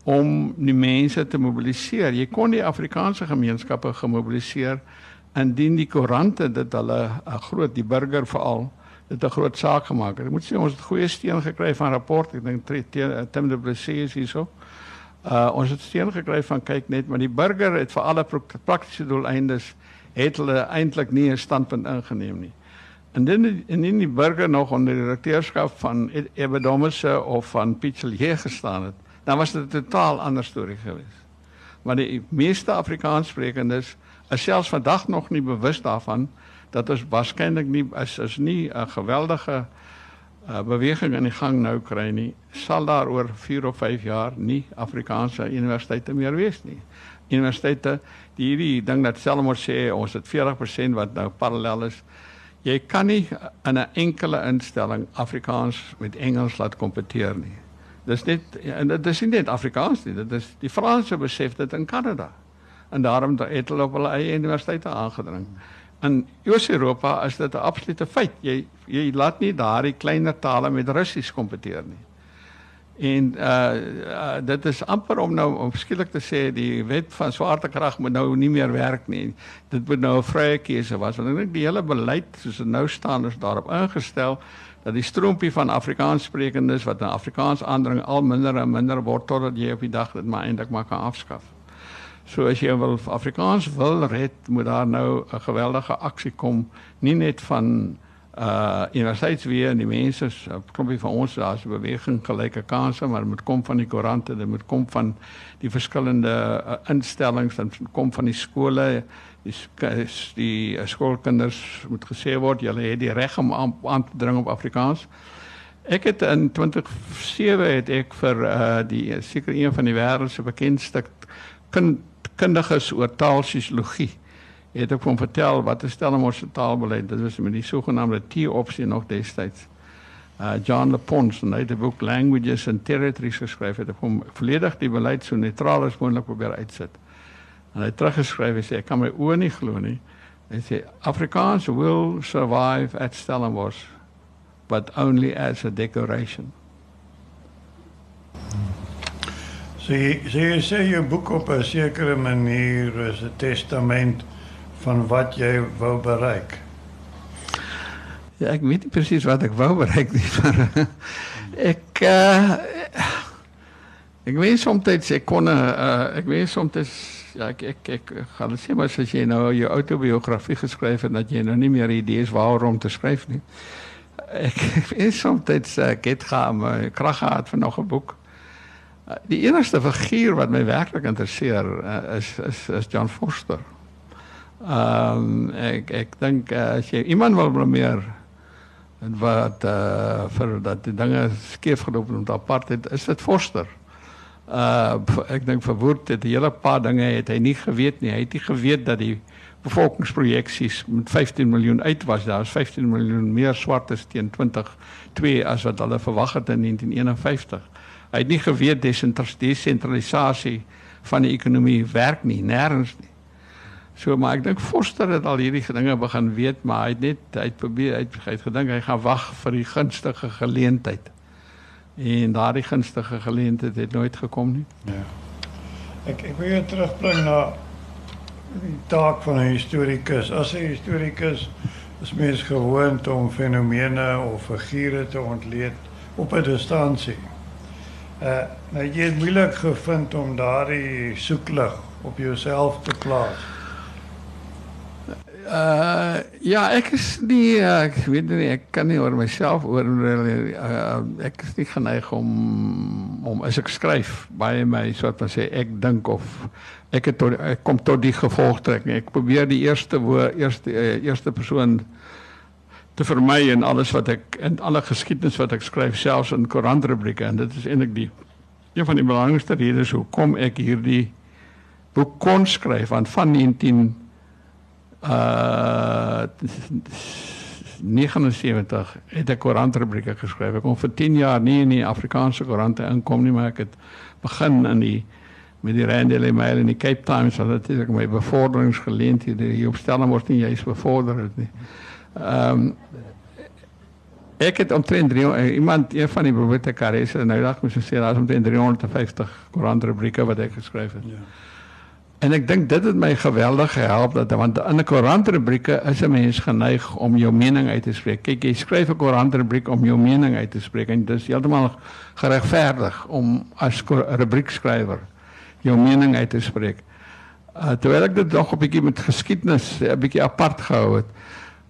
om die mense te mobiliseer. Jy kon die Afrikaanse gemeenskappe gemobiliseer indien die koerante dit hulle 'n groot die burger veral dit 'n groot saak gemaak het. Ek moet sê ons het goeie steun gekry van rapport. Ek dink Tim de Plessis is hierso. Uh ons het steun gekry van kyk net, maar die burger het vir alle praktiese doeleindes het hulle eintlik nie 'n standpunt ingeneem. En dan en in die burger nog onder die direkteurskap van e-, Ebedomese of van Pichelier gestaan het, dan was dit 'n totaal ander storie geweest. Maar die meeste Afrikaanssprekendes is selfs vandag nog nie bewus daarvan dat ons waarskynlik nie is is nie 'n geweldige uh, beweging in die gang nou kry nie, sal daar oor 4 of 5 jaar nie Afrikaanse universiteite meer wees nie. Universiteite, die hierdie ding dat Selmor sê ons het 40% wat nou parallel is. Jy kan nie in 'n enkele instelling Afrikaans met Engels laat kompeteer nie. Dis net en dit is nie net Afrikaans nie, dit is die Franse besef dit in Kanada. En daarom het hulle op hulle eie universiteite aangedring. In Oos-Europa is dit 'n absolute feit. Jy jy laat nie daardie kleiner tale met Russies kompeteer nie. En uh, uh dit is amper om nou om skielik te sê die wet van swaartekrag moet nou nie meer werk nie. Dit moet nou 'n vrye keuse wees. Want ek dink die hele beleid soos dit nou staan is daarop ingestel dat die stroompie van Afrikaanssprekendes wat in Afrikaans aandring al minder en minder word totdat jy op die dag dit maar eintlik maar kan afskaf. So as jy wil Afrikaans wil red, moet daar nou 'n geweldige aksie kom, nie net van uh universiteitsweë en die mense, 'n klompie van ons daar's 'n beweging gelyke kansse, maar dit moet kom van die koerante, dit moet kom van die verskillende uh, instellings, dit kom van die skole, die die uh, skoolkinders moet gesê word julle het die reg om aan, aan te dring op Afrikaans. Ek het in 2007 het ek vir uh die seker een van die wêreld se bekendste kind kundiges oor taalsosiologie het ek hom vertel wat 'n Stellenbosch taalbeleid dit was met die sogenaamde T-opsie nog destyds. Uh John Lepons en hy het 'n boek Languages and Territories geskryf het om volledig die beleid so neutraal as moontlik probeer uitsit. En hy het teruggeskryf en sê ek kan my oë nie glo nie. Hy sê Afrikaans will survive at Stellenbosch but only as a decoration.
So jy so jy sê jou boek op 'n sekere manier is 'n testament van wat jy wou bereik.
Ja, ek weet nie presies wat ek wou bereik nie, maar ek uh, ek weet soms ek kon uh, ek weet soms ja ek ek ek gaan sê maar as jy nou jou autobiografie geskryf het dat jy nou nie meer idees waarom te skryf nie. Ek, ek weet soms ek het gaan krag gehad vir nog 'n boek. Uh, die enigste figuur wat my werklik interesseer uh, is is is John Forster. Ehm um, ek ek dink uh, as jy iemand wil blameer en wat uh vir dat die dinge skeef geloop het met apartheid is dit Forster. Uh ek dink vir Woord het 'n hele paar dinge het hy nie geweet nie. Hy het nie geweet dat die bevolkingsprojeksies met 15 miljoen uit was. Daar is 15 miljoen meer swartes teen 2022 as wat hulle verwag het in 1951. Hy het nie geweet desentralisasie van die ekonomie werk nie, nêrens nie. So maar ek dink Forster het al hierdie dinge begin weet, maar hy het net hy het probeer hy het, hy het gedink hy gaan wag vir die gunstige geleentheid. En daardie gunstige geleentheid het nooit gekom nie.
Ja. Ek ek wil jou terugbring na die taak van 'n historikus. As 'n historikus is mens gewoond om fenomene of figure te ontleed op 'n distansie. Uh nou jy het moeilik gevind om daardie soeklig op jouself te plaas.
Uh ja, ek is nie uh, ek weet nie ek kan nie oor myself oor uh, ek is nie geneig om om as ek skryf baie my soort van sê ek dink of ek het tot ek kom tot die gevolgtrekking. Ek probeer die eerste woord eerste uh, eerste persoon te vermy en alles wat ek in alle geskiedenis wat ek skryf selfs in koerantrubrieke en dit is eintlik die een van die belangrikste redes hoekom ek hierdie boek kon skryf want van 19 uh 79 het ek koerantrubrieke geskryf. Ek kon vir 10 jaar nie in die Afrikaanse koerante inkom nie, maar ek het begin in die met die Rand Daily Mail en die Cape Times, want dit het ek my bevorderingsgeleenthede hier op Stellenbosch nie juist bevorder het nie. Ehm um, ek het omtrent 3 iemand een van die bibliotekariërs nou dag moes sê daar's omtrent 350 koerantrubrieke wat ek geskryf het. Ja. En ek dink dit het my geweldig gehelp dat want in 'n koerantrubrieke is 'n mens geneig om jou mening uit te spreek. Kyk, jy skryf 'n koerantrubriek om jou mening uit te spreek en is heeltemal geregverdig om as rubriekskrywer jou mening uit te spreek. Uh, terwyl ek dit nog 'n bietjie met geskiedenis 'n bietjie apart gehou het.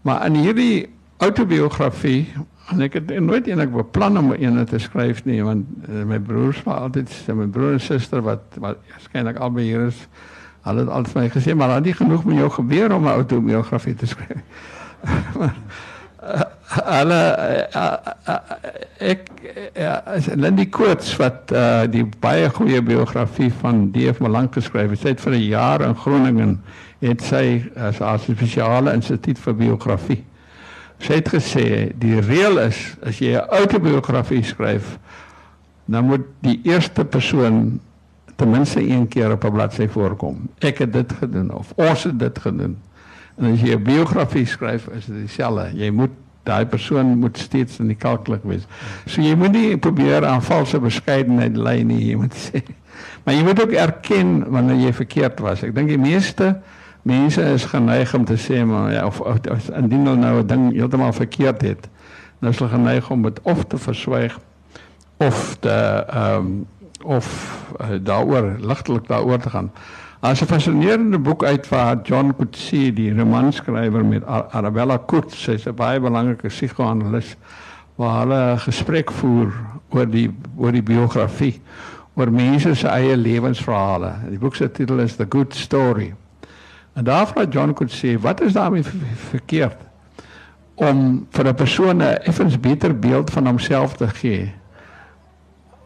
Maar in hierdie autobiografie en ek het nooit eintlik beplan om een te skryf nie want uh, my broers was altyd my broer en suster wat wat waarskynlik albei hier is Hulle het al vir my gesê maar dan nie genoeg met jou gebeur om 'n autobiografie te skryf. Hulle ek ja, as Lindy Coates wat uh, die baie goeie biografie van DF Malang geskryf het, sy het vir 'n jaar in Groningen het sy as haar spesiale instituut vir biografie. Sy het gesê die reël is as jy 'n autobiografie skryf, dan moet die eerste persoon ten minste een keer op 'n bladsy voorkom. Ek het dit gedoen of ons het dit gedoen. En as jy 'n biografie skryf, is dit dieselfde. Jy moet daai persoon moet steeds in die kalklik wees. So jy moet nie probeer aan valse beskeidenheid lei nie, jy moet sê. Maar jy moet ook erken wanneer jy verkeerd was. Ek dink die meeste mense is geneig om te sê maar ja of, of, of indien hulle nou 'n ding heeltemal verkeerd het, dan is hulle geneig om dit of te verswyg of te ehm um, of uh, daaroor ligtelik daaroor te gaan. As 'n fascinerende boek uit waar John Coetzee, die romanskrywer met Ar Arabella Coetzee, sy's 'n baie belangrike psigoanalis waar hulle gesprek voer oor die oor die biografie, oor mense se eie lewensverhale. Die boek se titel is The Good Story. En daar vra John Coetzee, wat is daarmee verkeerd om vir 'n persoon 'n effens beter beeld van homself te gee?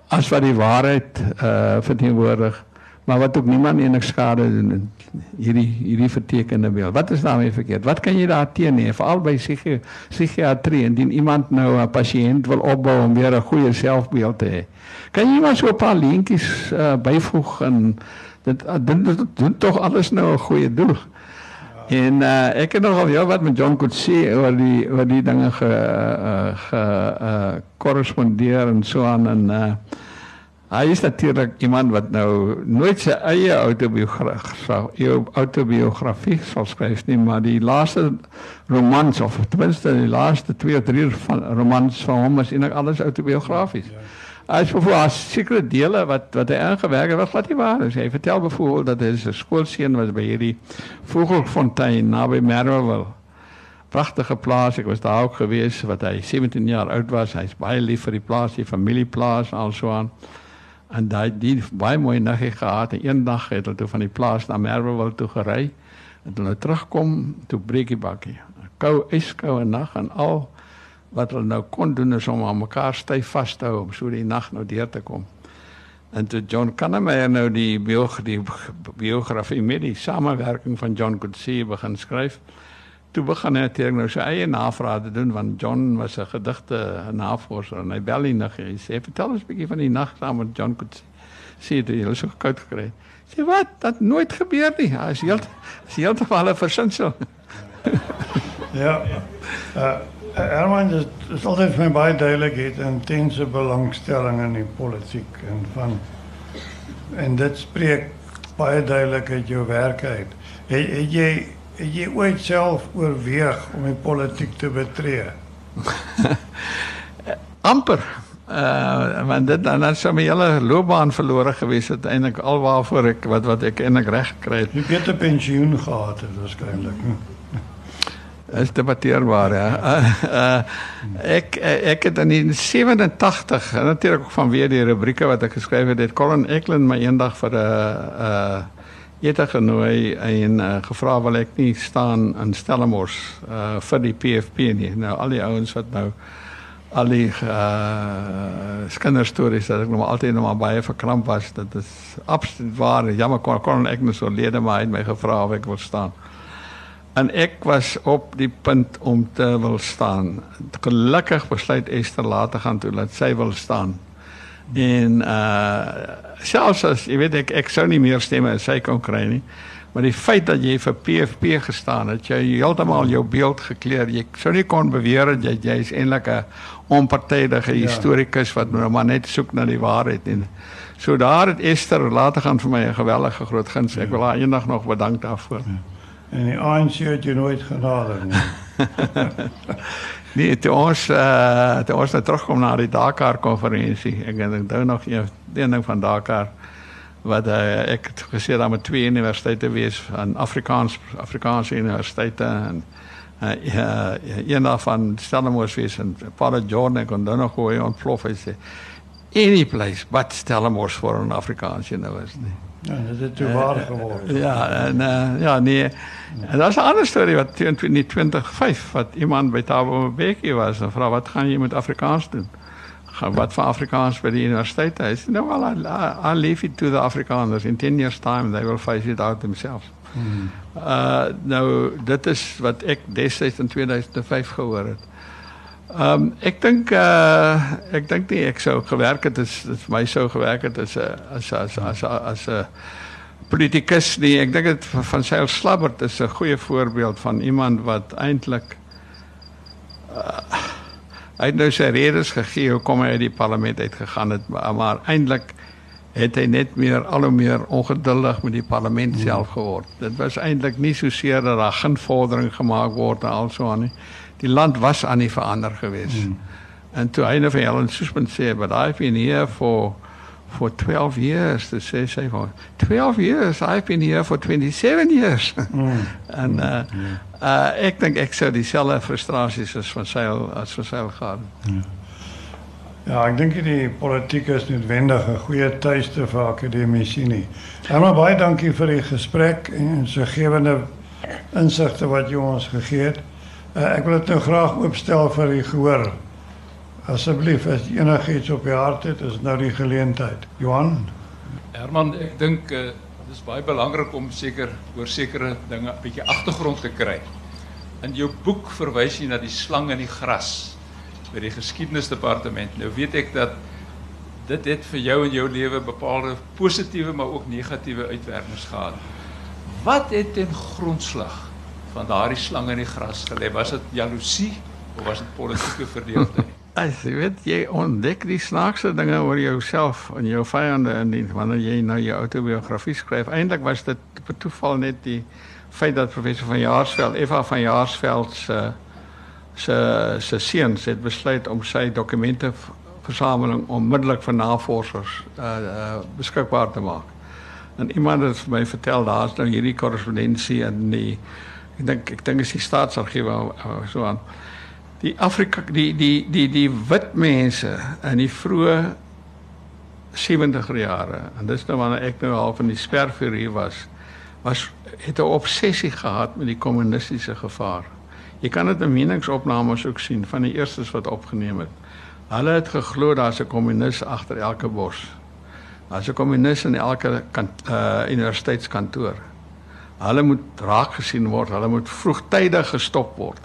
as wat die waarheid uh verteenwoordig maar wat ook niemand enig skade doen in hierdie hierdie vertekende beeld. Wat is daarmee verkeerd? Wat kan jy daar teen hê veral by psigie psigiatrie indien iemand nou 'n pasiënt wil opbou om weer 'n goeie selfbeeld te hê? Kan jy maar so 'n paar lintjies uh, byvoeg en dit dit doen tog alles nou 'n goeie doel. En uh, ek het nogal jou wat met John Coetzee oor die oor die dinge ge uh, ge uh, korrespondeer en so aan en uh, hy is natuurlik iemand wat nou nooit sy eie autobiografie autobiografie sal skryf nie, maar die laaste romans of ten minste die laaste 2 of 3 van romans van hom is eintlik alles autobiografies. Ja. As vir as sekere dele wat wat hy ingewerk het, wat glad nie waar is. Hy vertel byvoorbeeld dat hy 'n skoolseun was by hierdie Vogelfontein naby Merwewil. Pragtige plaas. Ek was daar ook gewees wat hy 17 jaar oud was. Hy's baie lief vir die plaas, die familieplaas en so aan. En daai die baie mooi nagie gehad en eendag het hulle toe van die plaas na Merwewil toe gery. En toe hulle terugkom, toe breek die bakkie. Kou yskou en nag en al wat hulle nou kon doen is om aan mekaar styf vas te hou om so die nag nou deur te kom. En toe John Kannemeyer nou die biografie, biografie met die samewerking van John Coetzee begin skryf, toe begin hy natuurlik nou sy eie navrae te doen want John was 'n gedigte navorser en hy bel hy nog hy sê vertel ons 'n bietjie van die nag saam met John Coetzee. Sê dit jy so koud gekry. Sê wat? Dat nooit gebeur nie. Hy is heeltemal heeltemal 'n versinsel.
ja. Uh Herman, het is altijd mijn baie duidelijkheid en intense belangstelling in die politiek en van en dit spreekt baie duidelijk uit jou werk uit. Het, het jy het jy ooit self oorweeg om die politiek te betree?
amper uh want dit dan dan sou my hele loopbaan verlore gewees het eintlik alwaarvoor ek wat wat ek eintlik reg gekry het.
Jy het 'n pensioen gehad het waarskynlik. Hm
is debatteerbaar ja. Uh, ek ek het in 87 natuurlik ook vanweer die rubrieke wat ek geskryf het, het Colin Eklund my eendag vir 'n uh, uh ete genooi en uh, gevra wil ek nie staan in Stellenbosch uh vir die PFP nie. Nou al die ouens wat nou al die uh skinderstories dat ek nog altyd nog maar baie verkramp was, dit is absoluut waar. Jammer kon kon ek net so lede maar het my gevra of ek wil staan en ek was op die punt om te wil staan. Gelukkig besluit Esther later gaan toe dat sy wil staan. En uh selfs as jy weet ek ek sou nie meer stemme as sy kon kry nie. Maar die feit dat jy vir PFP gestaan het, jy heeltemal jou beeld gekleer. Jy sou nie kon beweer dat jy jy's eintlik 'n onpartydige historikus wat nou maar net soek na die waarheid en so daar het Esther later gaan vir my 'n geweldige groot guns. Ek wil haar eendag nog bedank daarvoor. Ja.
En die ANC het jy nooit genader nie.
nee, toe ons uh toe ons nou terugkom na die Dakar konferensie. Ek dink nou nog een ding van Dakar wat uh, ek het gesê daar met twee universiteite wees van Afrikaans Afrikaanse universiteite en uh ja, een daarvan Stellenbosch wees en Paul Jordan kon dan nog hoe ontplof hy sê any place but Stellenbosch for an Afrikaans university.
Ja, dit het toe waar geword.
Uh, ja, en uh, ja, nee. En dat is een andere story wat in 2005 wat iemand bij Thabo Mbeki was en vrouw wat ga je met Afrikaans doen? Wat voor Afrikaans bij de universiteit? Hij zei, no, well, I, I leave it to the Afrikaners. In 10 years time they will face it out themselves. Hmm. Uh, nou, dit is wat ik destijds in 2005 gehoord heb. Um, ek dink uh ek dink nie ek sou gewerk het as dit vir my sou gewerk het as 'n as as as as 'n politikus nie. Ek dink dit van Seil Slabbert is 'n goeie voorbeeld van iemand wat eintlik uh, hy het nou sy redes gegee hoekom hy uit die parlement uit gegaan het, maar, maar eintlik het hy net meer al hoe meer ongeduldig met die parlement hmm. self geword. Dit was eintlik nie so seer dat daar geen vordering gemaak word en aan nie die land was aan die verander gewees. Mm. En toe hy nou vir Helen Suzman sê, but I've been here for for 12 years to say say for 12 years I've been here for 27 years. Mm. en uh, mm. uh ek dink ek sou dieselfde frustrasies as van sy as van sy gehad.
Ja. Ja, ek dink die politiek is noodwendig 'n goeie tuiste vir akademici nie. Maar baie dankie vir die gesprek en so gewende insigte wat jy ons gegee het. Uh, ek wil dit nou graag oopstel vir u gehoor. Asseblief as enigiets op u hart het, is nou die geleentheid. Johan
Herman, ek dink uh, dit is baie belangrik om seker oor sekere dinge 'n bietjie agtergrond te kry. In jou boek verwys jy na die slang in die gras by die geskiedenisdepartement. Nou weet ek dat dit het vir jou en jou lewe bepaalde positiewe maar ook negatiewe uitwerkings gehad. Wat het ten grondslag van daardie slang in die gras gelê? Was dit jaloesie of was dit politieke verdeeldheid?
Jy weet jy ontdek die snaakse dinge oor jouself en jou vyande in die, wanneer jy nou jou autobiografie skryf. Eintlik was dit per toeval net die feit dat professor van Jaarsveld, Eva van Jaarsveld se se se seuns het besluit om sy dokumente versameling onmiddellik vir navorsers uh, uh beskikbaar te maak. En iemand het vir my vertel daar's nou hierdie korrespondensie in die ek dink ek dink is die staatsargief so aan die Afrika die die die die wit mense in die vroeë 70er jare en dis nou wanneer ek nou al van die spervuur hier was was het 'n obsessie gehad met die kommunistiese gevaar. Jy kan dit in meningsopnames ook sien van die eerstes wat opgeneem het. Hulle het geglo daar's 'n kommunis agter elke bos. Daar's 'n kommunis in elke kant, uh, universiteitskantoor. Hulle moet raak gesien word, hulle moet vroegtydig gestop word.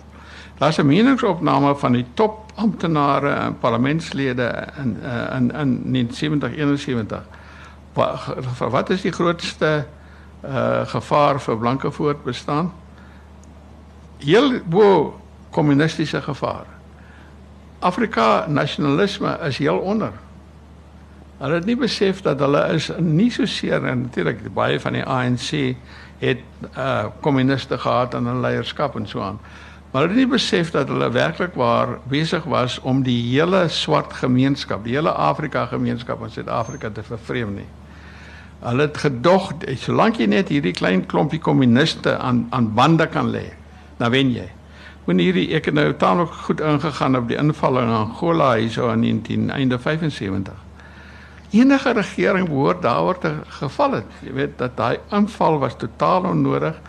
Daar's 'n meningsopname van die top amptenare en parlementslede in uh, in in 1971. Wat wat is die grootste uh gevaar vir blanke voortbestaan? Heel bo kommunistiese gevaar. Afrika nasionalisme is heel onder. Hulle het nie besef dat hulle is nie so seer en natuurlik baie van die ANC het uh kommuniste gehad aan hulle leierskap en so aan. Maar hulle het nie besef dat hulle werklik waar besig was om die hele swart gemeenskap, die hele Afrika gemeenskap in Suid-Afrika te vervreem nie. Hulle het gedog solank jy net hierdie klein klompie kommuniste aan aan bande kan lê, dan wen jy. Wanneer hierdie ek het nou taamlik goed ingegaan op die inval in Angola hierso in 19 einde 75. Enige regering behoort daaroor te geval het. Jy weet dat daai aanval was totaal onnodig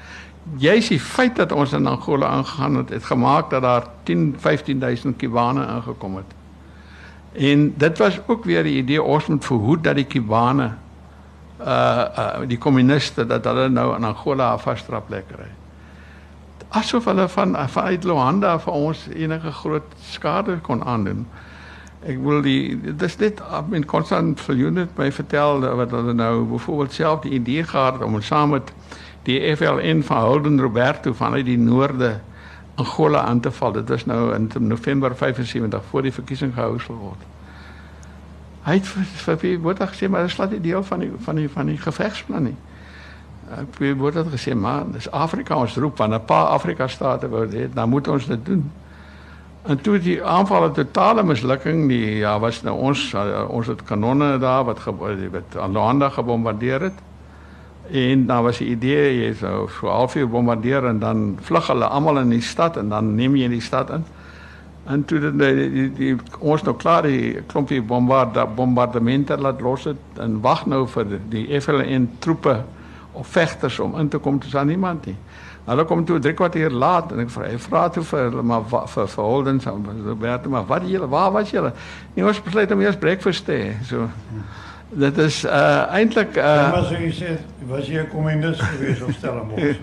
juist die feit dat ons in Angola aangegaan het, het gemaak dat daar 10 15000 Kubane ingekom het. En dit was ook weer die idee ons moet verhoed dat die Kubane uh uh die kommuniste dat hulle nou in Angola 'n vasstrap lekker ry. Asof hulle van vanuit Luanda vir ons enige groot skade kon aandoen. Ek wil die dis net in konstant verjoen my vertel wat hulle nou byvoorbeeld self die idee gehad om saam met die FLN van Holden Roberto vanuit die noorde Angola aan te val. Dit was nou in November 75 voor die verkiesing gehou word. Hy het vir vir word gesê maar dit slaat nie deel van die van die van die gevegsplan nie. Het word dit gesê maar dis Afrika ons roep van 'n paar Afrika state wou dit, dan moet ons dit doen. En toe die aanvalle totale mislukking, die ja was nou ons ons het kanonne daar wat wat Luanda gebombardeer het. En dan was die idee jy sou so halfuur bombardeer en dan vlug hulle almal in die stad en dan neem jy die stad in. En toe die, die, die, die ons nou klaar die klompie bombard bombardemente laat los het en wag nou vir die, FLN troepe of vegters om in te kom te staan niemand nie. Hulle kom toe 3 kwartier laat en ek vra hy vra toe vir maar vir vir Holden so Roberto maar wat julle waar was julle? Nie ons besluit om eers breakfast te hê. So dit is uh eintlik uh
ja, maar so jy sê was jy 'n kommunis gewees of Stellenbosch?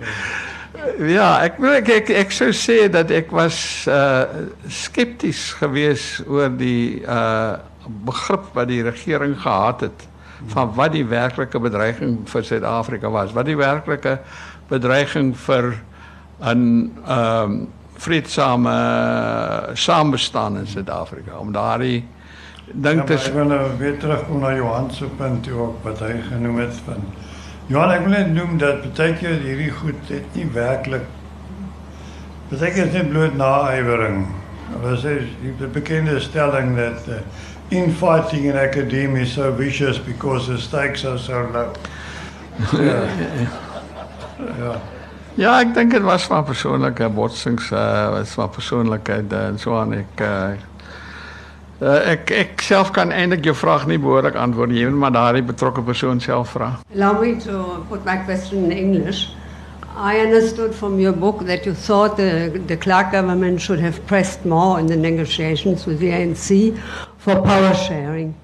ja, ek wil ek, ek ek sou sê dat ek was uh skepties gewees oor die uh begrip wat die regering gehad het van wat die werklike bedreiging vir Suid-Afrika was, wat die werklike bedreiging vir 'n ehm um, vreedsame saambestaan in Suid-Afrika. Om daardie dink
ja, ek wil nou weer terugkom na Johan se punt toe ook wat hy genoem het van Johan ek wil net noem dat baie keer hierdie goed het nie werklik baie keer net bloot naaiwering. Was hy die bekende stelling dat uh, infighting in academia is so vicious because the stakes are so low. Ja
ja Ja, was maar botsings, uh maar en so aan Uh, ek ek self kan eintlik jou vraag nie behoorlik antwoord nie, maar daardie betrokke persoon self vra.
Allow me to put my question in English. I understood from your book that you thought the, the Clark government should have pressed more in the negotiations with the ANC for power sharing.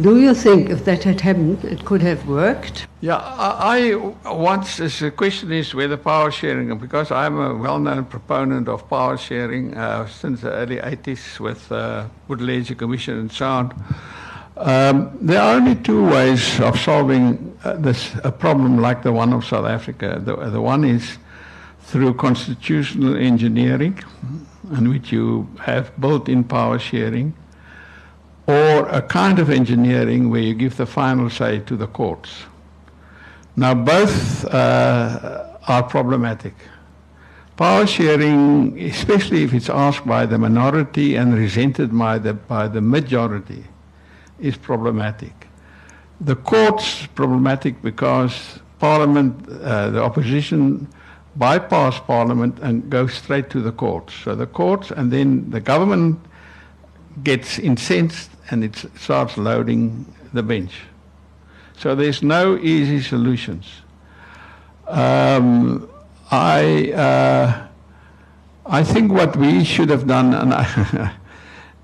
Do you think if that had happened, it could have worked?
Yeah, I, I once, the question is whether power sharing, because I'm a well known proponent of power sharing uh, since the early 80s with uh, Woodley Commission and so on. Um, there are only two ways of solving uh, this a problem like the one of South Africa. The, the one is through constitutional engineering, in which you have built-in power sharing, or a kind of engineering where you give the final say to the courts. Now, both uh, are problematic. Power sharing, especially if it's asked by the minority and resented by the, by the majority, is problematic. The courts problematic because Parliament, uh, the opposition bypass Parliament and go straight to the courts. So the courts and then the government gets incensed and it starts loading the bench. So there's no easy solutions. Um, I uh, I think what we should have done,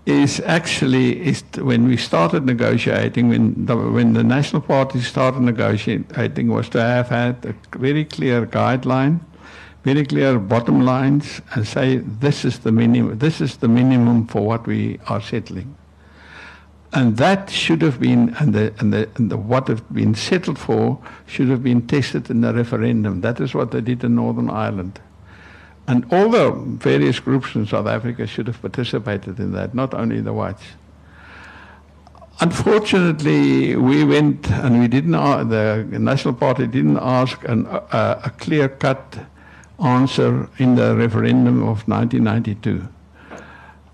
is actually is when we started negotiating, when the, when the National Party started negotiating, was to have had a very clear guideline, very clear bottom lines, and say this is the minimum. This is the minimum for what we are settling. And that should have been, and, the, and, the, and the, what have been settled for should have been tested in the referendum. That is what they did in Northern Ireland. And all the various groups in South Africa should have participated in that, not only the whites. Unfortunately, we went and we didn't, the National Party didn't ask an, uh, a clear cut answer in the referendum of 1992.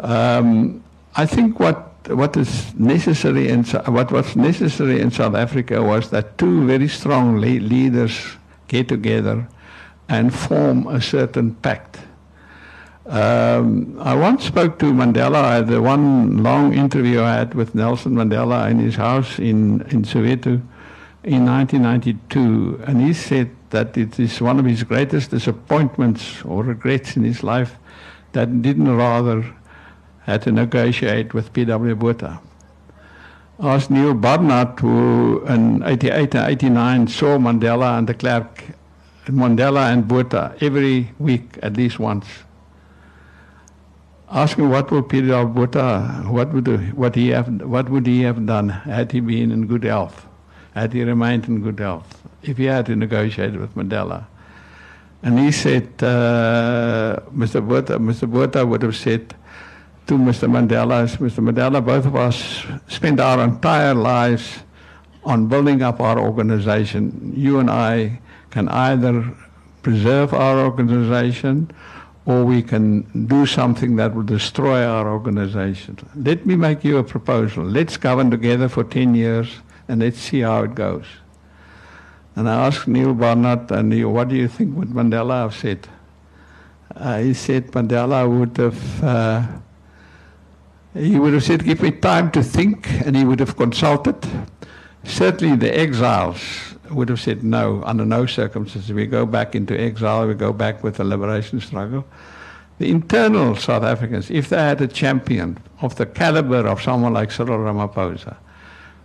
Um, I think what what is necessary in what was necessary in South Africa was that two very strong leaders get together and form a certain pact. Um, I once spoke to Mandela. I had one long interview I had with Nelson Mandela in his house in, in Soweto in 1992, and he said that it is one of his greatest disappointments or regrets in his life that didn't rather had to negotiate with P.W. Botha. Asked Neil Barnard, who in 88 and 89 saw Mandela and de Klerk Mandela and Botha every week at least once. Asking what would Peter Botha, what would what he have, what would he have done had he been in good health, had he remained in good health, if he had to negotiate with Mandela. And he said, uh, Mr. Botha, Mr. Botha would have said to Mr. Mandela, Mr. Mandela, both of us spent our entire lives on building up our organization. You and I can either preserve our organization or we can do something that will destroy our organization. Let me make you a proposal. Let's govern together for 10 years and let's see how it goes. And I asked Neil Barnard, and Neil, what do you think would Mandela have said? Uh, he said Mandela would have, uh, he would have said, give me time to think, and he would have consulted. Certainly the exiles would have said no, under no circumstances. We go back into exile, we go back with the liberation struggle. The internal South Africans, if they had a champion of the caliber of someone like Cyril Ramaphosa,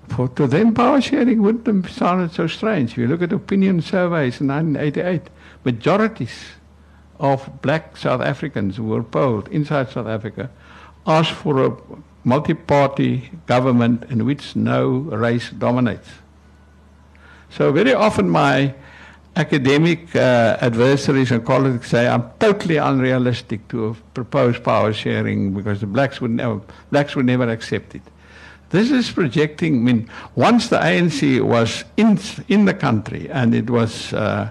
for to them power sharing wouldn't have sounded so strange. If you look at opinion surveys in 1988, majorities of black South Africans who were polled inside South Africa asked for a multi-party government in which no race dominates. So very often my academic uh, adversaries and colleagues say I'm totally unrealistic to propose power sharing because the blacks would never, blacks would never accept it. This is projecting. I mean, once the ANC was in in the country and it was uh,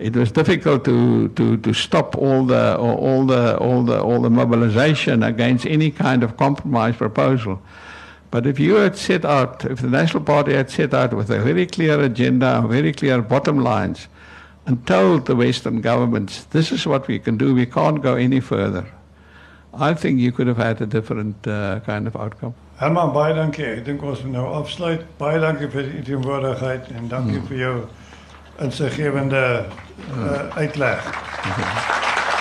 it was difficult to, to, to stop all the all the all the all the mobilization against any kind of compromise proposal. But if you had set out, if the National Party had set out with a very clear agenda, very clear bottom lines, and told the Western governments, this is what we can do, we can't go any further, I think you could have had a different uh, kind of outcome.
Herman, baie dankie. Ek dink ons moet nou afsluit. Baie dankie vir die teenwoordigheid en dankie hmm. vir jou insiggewende uh, uitleg. Okay.